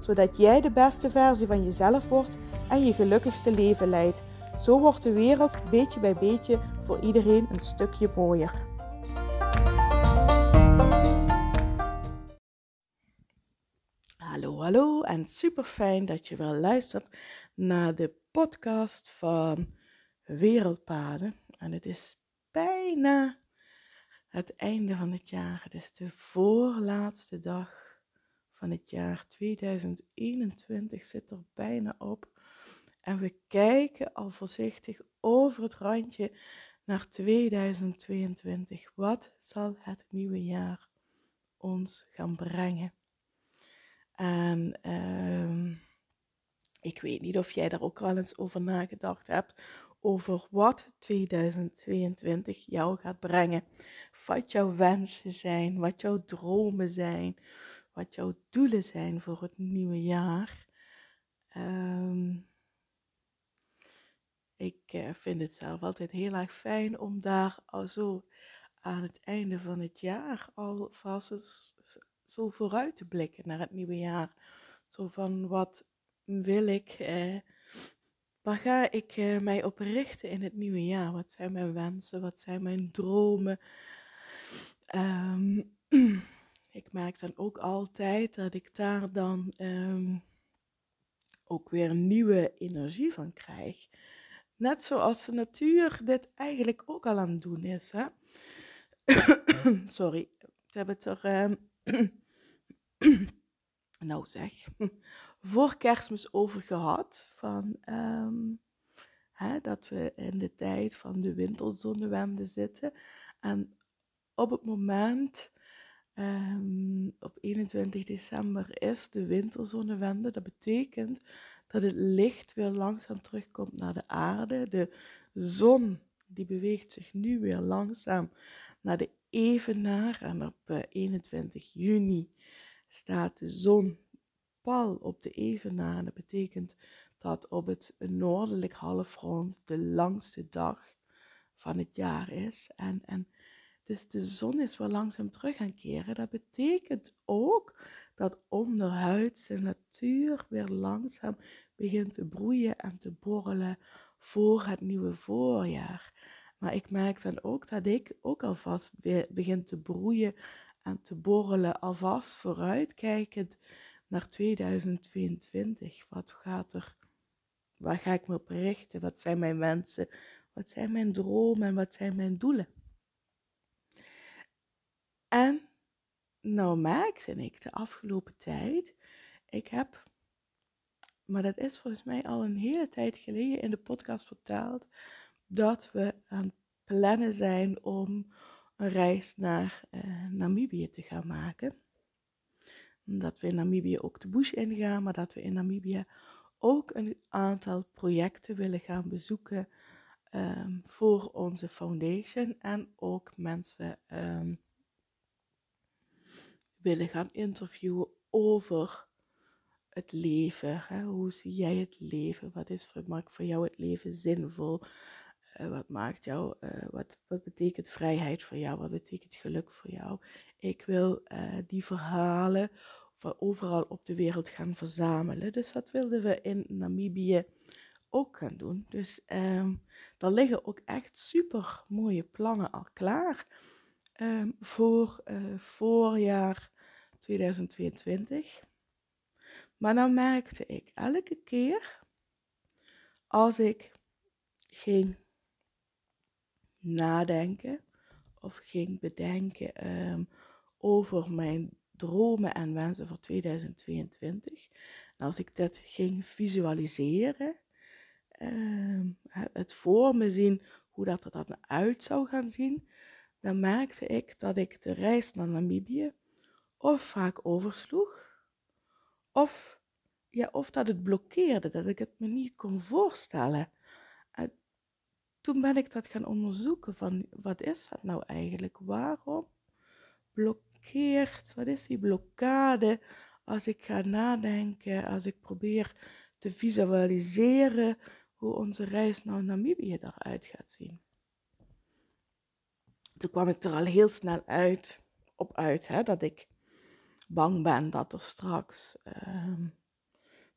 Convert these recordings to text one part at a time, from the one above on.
zodat jij de beste versie van jezelf wordt en je gelukkigste leven leidt. Zo wordt de wereld beetje bij beetje voor iedereen een stukje mooier. Hallo, hallo en super fijn dat je weer luistert naar de podcast van Wereldpaden. En het is bijna het einde van het jaar. Het is de voorlaatste dag van het jaar 2021 zit er bijna op. En we kijken al voorzichtig over het randje naar 2022. Wat zal het nieuwe jaar ons gaan brengen? En uh, ik weet niet of jij daar ook wel eens over nagedacht hebt. Over wat 2022 jou gaat brengen. Wat jouw wensen zijn, wat jouw dromen zijn, wat jouw doelen zijn voor het nieuwe jaar. Um, ik uh, vind het zelf altijd heel erg fijn om daar al zo aan het einde van het jaar alvast zo vooruit te blikken naar het nieuwe jaar. Zo van wat wil ik, eh, waar ga ik eh, mij op richten in het nieuwe jaar? Wat zijn mijn wensen? Wat zijn mijn dromen? Um, ik merk dan ook altijd dat ik daar dan um, ook weer nieuwe energie van krijg. Net zoals de natuur dit eigenlijk ook al aan het doen is. Hè? Sorry, we hebben het er. Um, nou zeg, voor kerstmis over gehad. Van, um, hè, dat we in de tijd van de winterzonnewende zitten. En op het moment Um, op 21 december is de winterzonnewende. Dat betekent dat het licht weer langzaam terugkomt naar de aarde. De zon die beweegt zich nu weer langzaam naar de evenaar. En op 21 eh, juni staat de zon pal op de evenaar. Dat betekent dat op het noordelijk halfrond de langste dag van het jaar is. En, en dus de zon is wel langzaam terug gaan keren. Dat betekent ook dat onderhuids de natuur weer langzaam begint te broeien en te borrelen voor het nieuwe voorjaar. Maar ik merk dan ook dat ik ook alvast weer begin te broeien en te borrelen, alvast vooruitkijkend naar 2022. Wat gaat er, waar ga ik me op richten? Wat zijn mijn wensen? Wat zijn mijn dromen en wat zijn mijn doelen? En nou merkte ik de afgelopen tijd, ik heb, maar dat is volgens mij al een hele tijd geleden in de podcast verteld, dat we aan het plannen zijn om een reis naar uh, Namibië te gaan maken. Dat we in Namibië ook de bush ingaan, maar dat we in Namibië ook een aantal projecten willen gaan bezoeken um, voor onze foundation en ook mensen um, willen gaan interviewen over het leven. Hoe zie jij het leven? Wat is voor, maakt voor jou het leven zinvol? Uh, wat maakt jou, uh, wat, wat betekent vrijheid voor jou? Wat betekent geluk voor jou? Ik wil uh, die verhalen van overal op de wereld gaan verzamelen. Dus dat wilden we in Namibië ook gaan doen. Dus um, er liggen ook echt super mooie plannen al klaar um, voor voorjaar 2022. Maar dan merkte ik elke keer als ik ging nadenken of ging bedenken um, over mijn dromen en wensen voor 2022. En als ik dat ging visualiseren, um, het voor me zien hoe dat er dan uit zou gaan zien, dan merkte ik dat ik de reis naar Namibië of vaak oversloeg, of ja, of dat het blokkeerde, dat ik het me niet kon voorstellen. En toen ben ik dat gaan onderzoeken van wat is dat nou eigenlijk? Waarom blokkeert, wat is die blokkade als ik ga nadenken, als ik probeer te visualiseren hoe onze reis naar Namibië eruit gaat zien. Toen kwam ik er al heel snel uit, op uit hè, dat ik bang ben dat er straks, uh,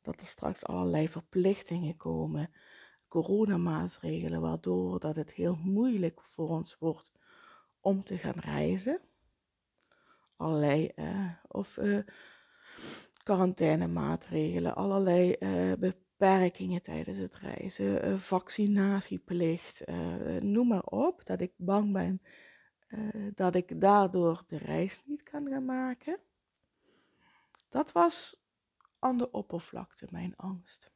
dat er straks allerlei verplichtingen komen, coronamaatregelen, waardoor dat het heel moeilijk voor ons wordt om te gaan reizen. Allerlei, uh, of uh, quarantainemaatregelen, allerlei uh, beperkingen tijdens het reizen, vaccinatieplicht, noem maar op, dat ik bang ben dat ik daardoor de reis niet kan gaan maken. Dat was aan de oppervlakte mijn angst.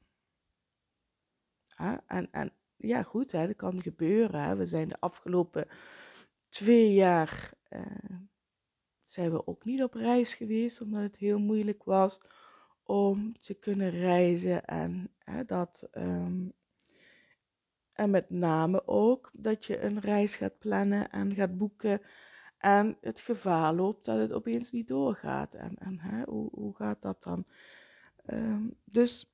Ja, en, en ja, goed, hè, dat kan gebeuren. We zijn de afgelopen twee jaar uh, zijn we ook niet op reis geweest, omdat het heel moeilijk was om te kunnen reizen. En, hè, dat, um, en met name ook dat je een reis gaat plannen en gaat boeken en het gevaar loopt dat het opeens niet doorgaat. En, en hè, hoe, hoe gaat dat dan? Um, dus,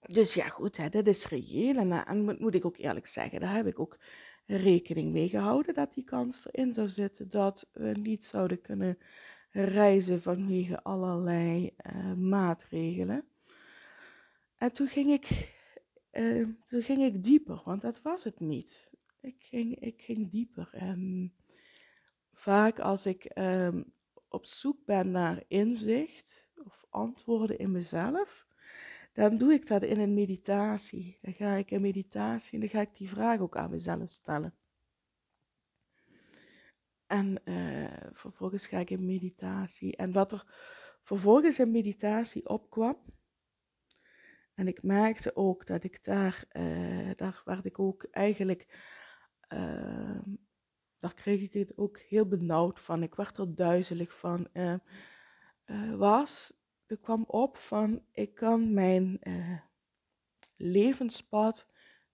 dus ja, goed, hè, dat is reëel. En, en moet, ik ook eerlijk zeggen, daar heb ik ook rekening mee gehouden dat die kans erin zou zitten dat we niet zouden kunnen reizen vanwege allerlei uh, maatregelen. En toen ging ik, uh, toen ging ik dieper, want dat was het niet. Ik ging, ik ging dieper. En vaak als ik um, op zoek ben naar inzicht of antwoorden in mezelf, dan doe ik dat in een meditatie. Dan ga ik in meditatie en dan ga ik die vraag ook aan mezelf stellen. En uh, vervolgens ga ik in meditatie. En wat er vervolgens in meditatie opkwam, en ik merkte ook dat ik daar, uh, daar werd ik ook eigenlijk uh, daar kreeg ik het ook heel benauwd van. Ik werd er duizelig van. Uh, uh, was, er kwam op van, ik kan mijn levenspad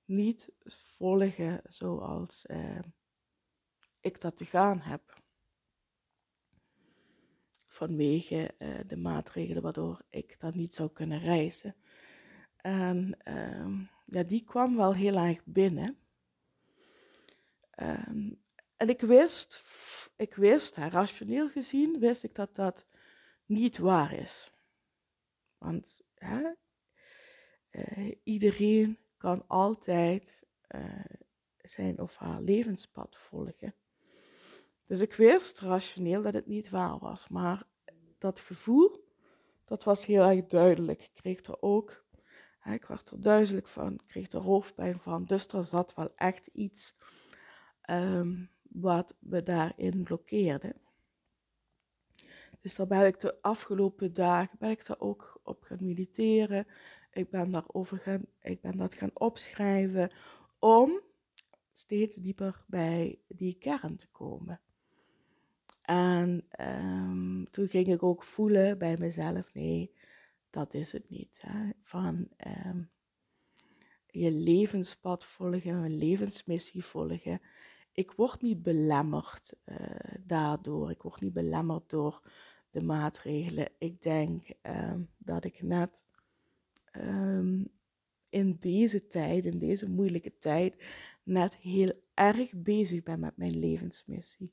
niet volgen zoals ik dat te gaan heb. Vanwege de maatregelen waardoor ik dan niet zou kunnen reizen. En ehm, ja, die kwam wel heel erg binnen. Um, en ik wist, ik wist, rationeel gezien, wist ik dat dat niet waar is. Want hè, uh, iedereen kan altijd uh, zijn of haar levenspad volgen. Dus ik wist rationeel dat het niet waar was. Maar dat gevoel, dat was heel erg duidelijk. Ik kreeg er ook, ik werd er duidelijk van, kreeg er hoofdpijn van. Dus er zat wel echt iets um, wat me daarin blokkeerde. Dus daar ben ik de afgelopen dagen ben ik daar ook op gaan mediteren. Ik ben daarover gaan, ik ben dat gaan opschrijven om steeds dieper bij die kern te komen. En um, toen ging ik ook voelen bij mezelf, nee, dat is het niet. Hè? Van um, je levenspad volgen, een levensmissie volgen ik word niet belemmerd uh, daardoor. Ik word niet belemmerd door de maatregelen. Ik denk um, dat ik net um, in deze tijd, in deze moeilijke tijd, net heel erg bezig ben met mijn levensmissie.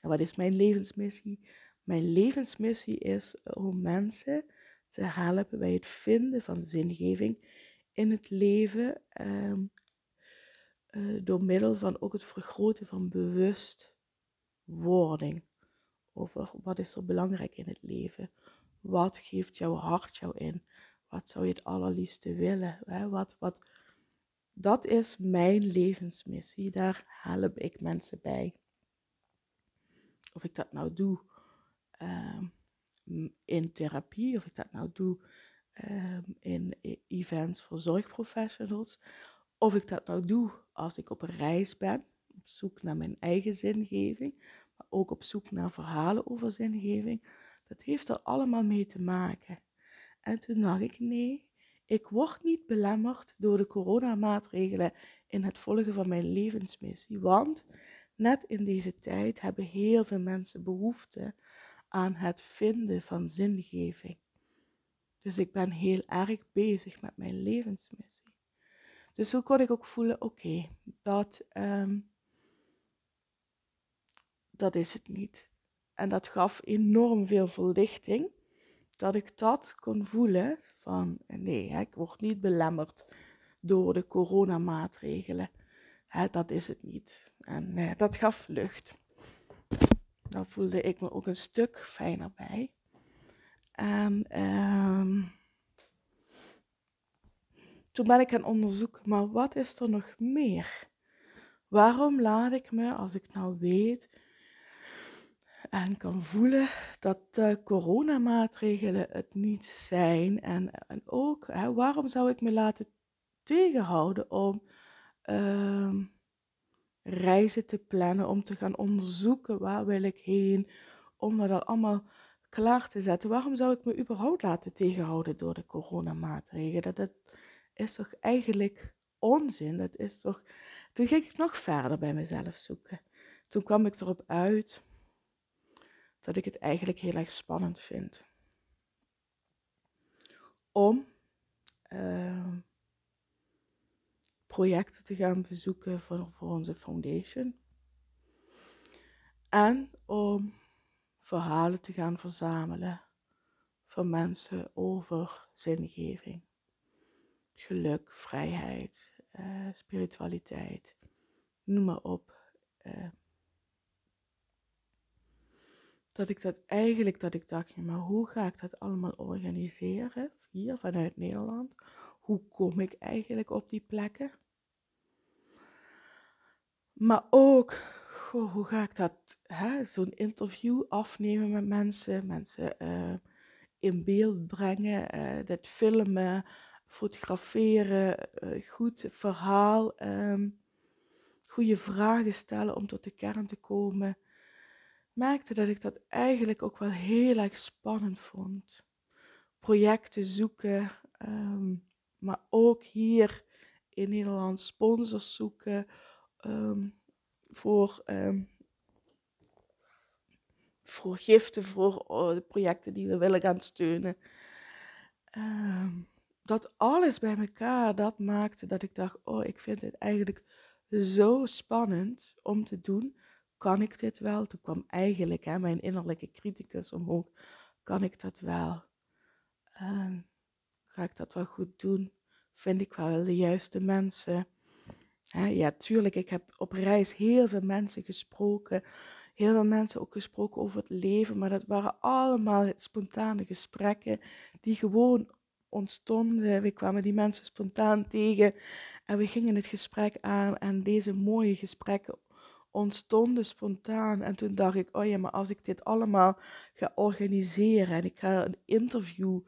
En wat is mijn levensmissie? Mijn levensmissie is om mensen te helpen bij het vinden van zingeving in het leven. Um, uh, door middel van ook het vergroten van bewustwording over wat is er belangrijk in het leven. Wat geeft jouw hart jou in? Wat zou je het allerliefste willen? Hè? Wat, wat, dat is mijn levensmissie. Daar help ik mensen bij. Of ik dat nou doe uh, in therapie, of ik dat nou doe uh, in events voor zorgprofessionals, of ik dat nou doe als ik op een reis ben, op zoek naar mijn eigen zingeving, maar ook op zoek naar verhalen over zingeving, dat heeft er allemaal mee te maken. En toen dacht ik, nee, ik word niet belemmerd door de coronamaatregelen in het volgen van mijn levensmissie. Want net in deze tijd hebben heel veel mensen behoefte aan het vinden van zingeving. Dus ik ben heel erg bezig met mijn levensmissie. Dus zo kon ik ook voelen, oké, dat, ehm, dat is het niet. En dat gaf enorm veel verlichting, dat ik dat kon voelen van, nee, ik word niet belemmerd door de coronamaatregelen. Dat is het niet. En nee, dat gaf lucht. Daar voelde ik me ook een stuk fijner bij. En um, toen ben ik gaan onderzoeken, maar wat is er nog meer? Waarom laat ik me, als ik nou weet en kan voelen dat de coronamaatregelen het niet zijn, en, en ook waarom zou ik me laten tegenhouden om uh, reizen te plannen, om te gaan onderzoeken waar wil ik heen, om dat allemaal klaar te zetten. Waarom zou ik me überhaupt laten tegenhouden door de coronamaatregelen? Dat, is toch eigenlijk onzin? Dat is toch... Toen ging ik nog verder bij mezelf zoeken. Toen kwam ik erop uit dat ik het eigenlijk heel erg spannend vind. Om projecten te gaan bezoeken voor, voor onze foundation. En om verhalen te gaan verzamelen van mensen over zingeving, geluk, vrijheid, uh, spiritualiteit, noem maar op. Uh, dat ik dat eigenlijk, dat ik dacht, maar hoe ga ik dat allemaal organiseren hier vanuit Nederland? Hoe kom ik eigenlijk op die plekken? Maar ook, hoe ga ik dat, zo'n interview afnemen met mensen, mensen uh, in beeld brengen, uh, dat filmen, fotograferen, uh, goed verhaal, um, goede vragen stellen om tot de kern te komen. Merkte dat ik dat eigenlijk ook wel heel erg spannend vond. Projecten zoeken, um, maar ook hier in Nederland sponsors zoeken um, voor, um, voor giften, voor oh, de projecten die we willen gaan steunen. Um, dat alles bij elkaar, dat maakte dat ik dacht, oh, ik vind het eigenlijk zo spannend om te doen. Kan ik dit wel? Toen kwam eigenlijk hè, mijn innerlijke criticus omhoog. Kan ik dat wel? ga ik dat wel goed doen? Vind ik wel de juiste mensen? Ja, tuurlijk, ik heb op reis heel veel mensen gesproken. Heel veel mensen ook gesproken over het leven. Maar dat waren allemaal spontane gesprekken die gewoon ontstonden. We kwamen die mensen spontaan tegen en we gingen het gesprek aan. En deze mooie gesprekken ontstonden spontaan. En toen dacht ik, oh ja, maar als ik dit allemaal ga organiseren en ik ga een interview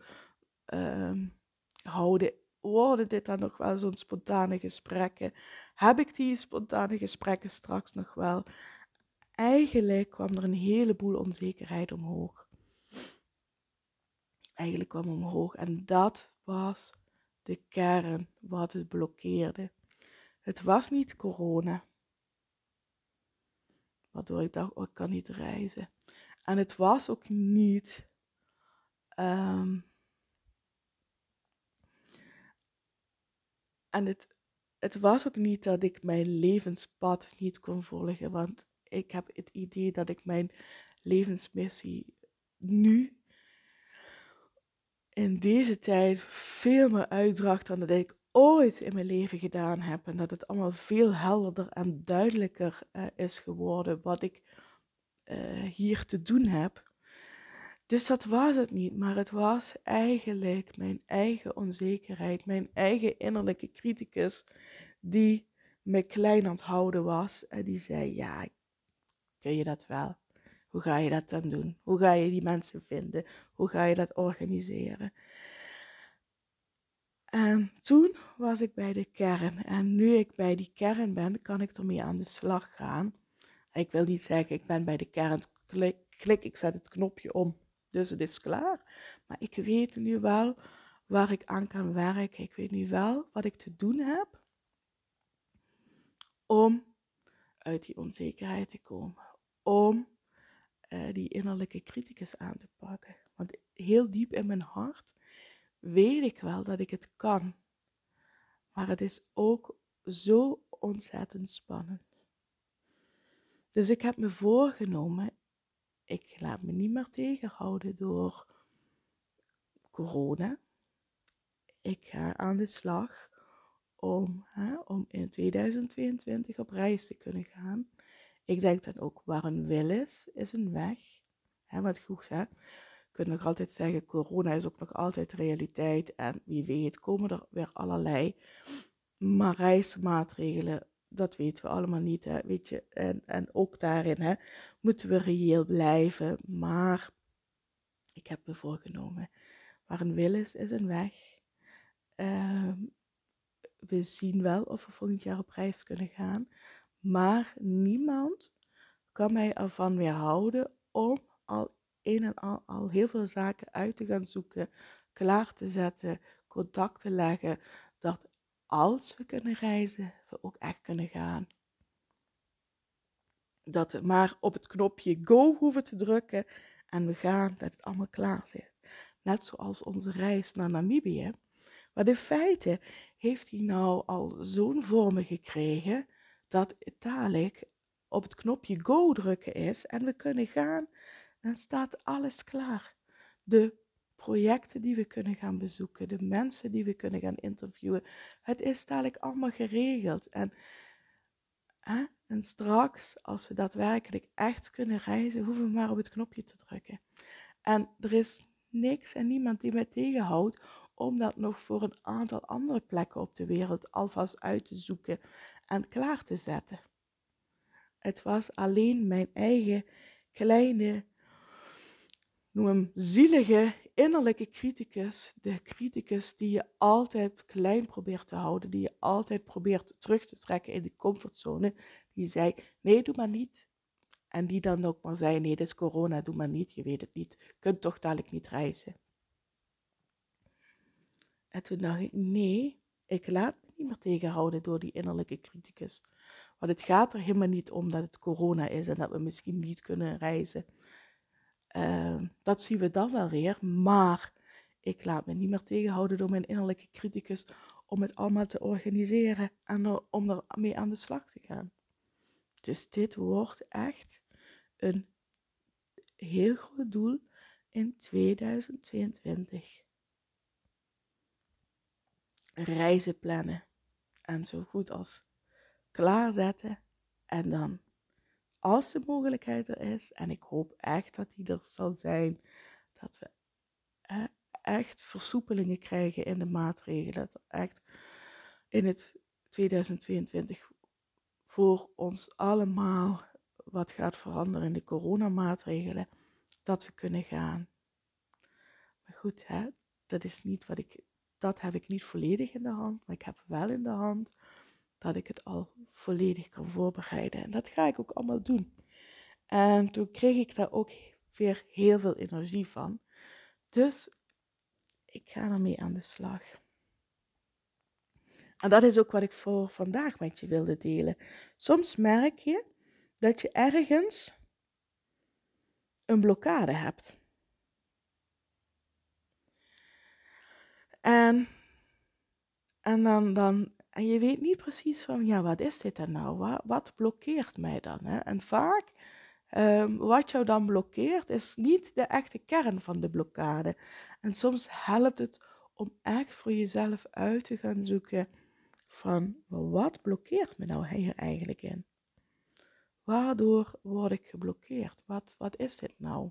uh, houden worden dit dan nog wel zo'n spontane gesprekken? Heb ik die spontane gesprekken straks nog wel? Eigenlijk kwam er een heleboel onzekerheid omhoog. Eigenlijk kwam omhoog en dat was de kern wat het blokkeerde. Het was niet corona, waardoor ik dacht, oh, ik kan niet reizen. En het was ook niet um, En het, het was ook niet dat ik mijn levenspad niet kon volgen, want ik heb het idee dat ik mijn levensmissie nu in deze tijd veel meer uitdracht dan dat ik ooit in mijn leven gedaan heb. En dat het allemaal veel helderder en duidelijker uh, is geworden wat ik uh, hier te doen heb. Dus dat was het niet, maar het was eigenlijk mijn eigen onzekerheid, mijn eigen innerlijke criticus, die me klein aan was. En die zei: Ja, kun je dat wel? Hoe ga je dat dan doen? Hoe ga je die mensen vinden? Hoe ga je dat organiseren? En toen was ik bij de kern. En nu ik bij die kern ben, kan ik ermee aan de slag gaan. Ik wil niet zeggen, ik ben bij de kern, klik, klik ik zet het knopje om Dus het is klaar. Maar ik weet nu wel waar ik aan kan werken. Ik weet nu wel wat ik te doen heb om uit die onzekerheid te komen. Om uh, die innerlijke criticus aan te pakken. Want heel diep in mijn hart weet ik wel dat ik het kan. Maar het is ook zo ontzettend spannend. Dus ik heb me voorgenomen, ik laat me niet meer tegenhouden door corona. Ik ga aan de slag om, hè, om in 2022 op reis te kunnen gaan. Ik denk dan ook, waar een wil is, is een weg. Hè, wat goed, hè? Je kunt nog altijd zeggen, corona is ook nog altijd realiteit. En wie weet komen er weer allerlei maar reismaatregelen dat weten we allemaal niet, hè, weet je. En, en ook daarin hè, moeten we reëel blijven. Maar ik heb me voorgenomen, waar een wil is, is een weg. Ehm, we zien wel of we volgend jaar op reis kunnen gaan. Maar niemand kan mij ervan weerhouden om al een en al, al heel veel zaken uit te gaan zoeken, klaar te zetten, contact te leggen, dat als we kunnen reizen, we ook echt kunnen gaan. Dat we maar op het knopje go hoeven te drukken en we gaan, dat het allemaal klaar zit. Net zoals onze reis naar Namibië. Maar in feite heeft hij nou al zo'n vormen gekregen dat het op het knopje go drukken is en we kunnen gaan. Dan staat alles klaar. De projecten die we kunnen gaan bezoeken, de mensen die we kunnen gaan interviewen. Het is dadelijk allemaal geregeld. En, hè, en straks, als we daadwerkelijk echt kunnen reizen, hoeven we maar op het knopje te drukken. En er is niks en niemand die mij tegenhoudt om dat nog voor een aantal andere plekken op de wereld alvast uit te zoeken en klaar te zetten. Het was alleen mijn eigen kleine, noem hem zielige innerlijke criticus, de criticus die je altijd klein probeert te houden, die je altijd probeert terug te trekken in de comfortzone, die zei: Nee, doe maar niet. En die dan ook maar zei: Nee, dit is corona, doe maar niet, je weet het niet, je kunt toch dadelijk niet reizen. En toen dacht ik: Nee, ik laat me niet meer tegenhouden door die innerlijke criticus. Want het gaat er helemaal niet om dat het corona is en dat we misschien niet kunnen reizen. Ehm, dat zien we dan wel weer. Maar ik laat me niet meer tegenhouden door mijn innerlijke criticus om het allemaal te organiseren en er, om ermee aan de slag te gaan. Dus dit wordt echt een heel groot doel in 2022. Reizen plannen en zo goed als klaarzetten en dan als de mogelijkheid er is, en ik hoop echt dat die er zal zijn, dat we echt versoepelingen krijgen in de maatregelen. Dat echt in het 2022 voor ons allemaal wat gaat veranderen in de coronamaatregelen, dat we kunnen gaan. Maar goed, hè, dat is niet wat ik, dat heb ik niet volledig in de hand, maar ik heb wel in de hand dat ik het al volledig kan voorbereiden. En dat ga ik ook allemaal doen. En toen kreeg ik daar ook weer heel veel energie van. Dus ik ga ermee aan de slag. En dat is ook wat ik voor vandaag met je wilde delen. Soms merk je dat je ergens een blokkade hebt. En, en dan, dan en je weet niet precies van, ja, wat is dit dan nou? Wat, blokkeert mij dan? Hè? En vaak, um, wat jou dan blokkeert, is niet de echte kern van de blokkade. En soms helpt het om echt voor jezelf uit te gaan zoeken van, wat blokkeert me nou hier eigenlijk in? Waardoor word ik geblokkeerd? Wat, wat is dit nou?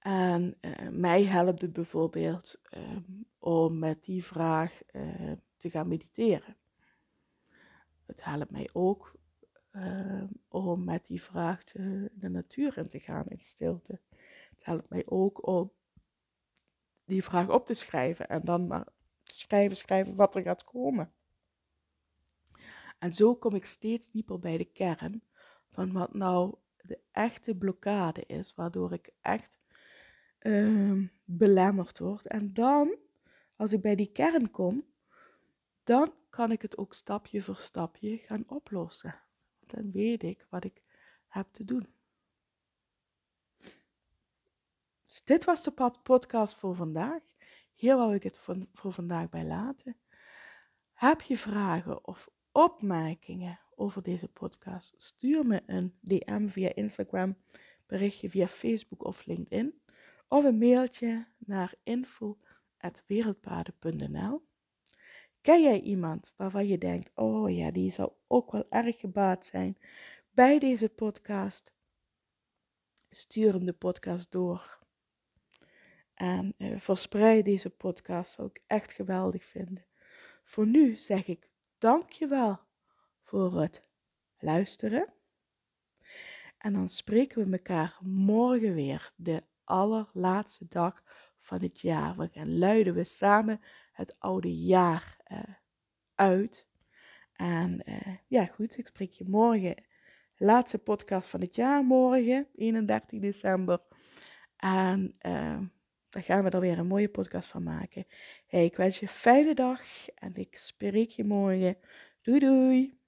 En uh, mij helpt het bijvoorbeeld uh, om met die vraag uh, te gaan mediteren. Het helpt mij ook om met die vraag de natuur in te gaan in stilte. Het helpt mij ook om die vraag op te schrijven en dan maar schrijven, schrijven wat er gaat komen. En zo kom ik steeds dieper bij de kern van wat nou de echte blokkade is, waardoor ik echt uh, belemmerd word. En dan, als ik bij die kern kom, dan kan ik het ook stapje voor stapje gaan oplossen. Dan weet ik wat ik heb te doen. Dus dit was de podcast voor vandaag. Hier wou ik het voor vandaag bij laten. Heb je vragen of opmerkingen over deze podcast? Stuur me een DM via Instagram, berichtje via Facebook of LinkedIn. Of een mailtje naar info.wereldpaden.nl. Ken jij iemand waarvan je denkt, oh ja, die zou ook wel erg gebaat zijn bij deze podcast? Stuur hem de podcast door. En uh, verspreid deze podcast, zou ik echt geweldig vinden. Voor nu zeg ik dankjewel voor het luisteren. En dan spreken we elkaar morgen weer, de allerlaatste dag van het jaar. We gaan luiden we samen het oude jaar uh, uit. En uh, ja, goed, ik spreek je morgen. Laatste podcast van het jaar morgen, 31 december. En uh, daar gaan we er weer een mooie podcast van maken. Hey, ik wens je een fijne dag en ik spreek je morgen. Doei doei!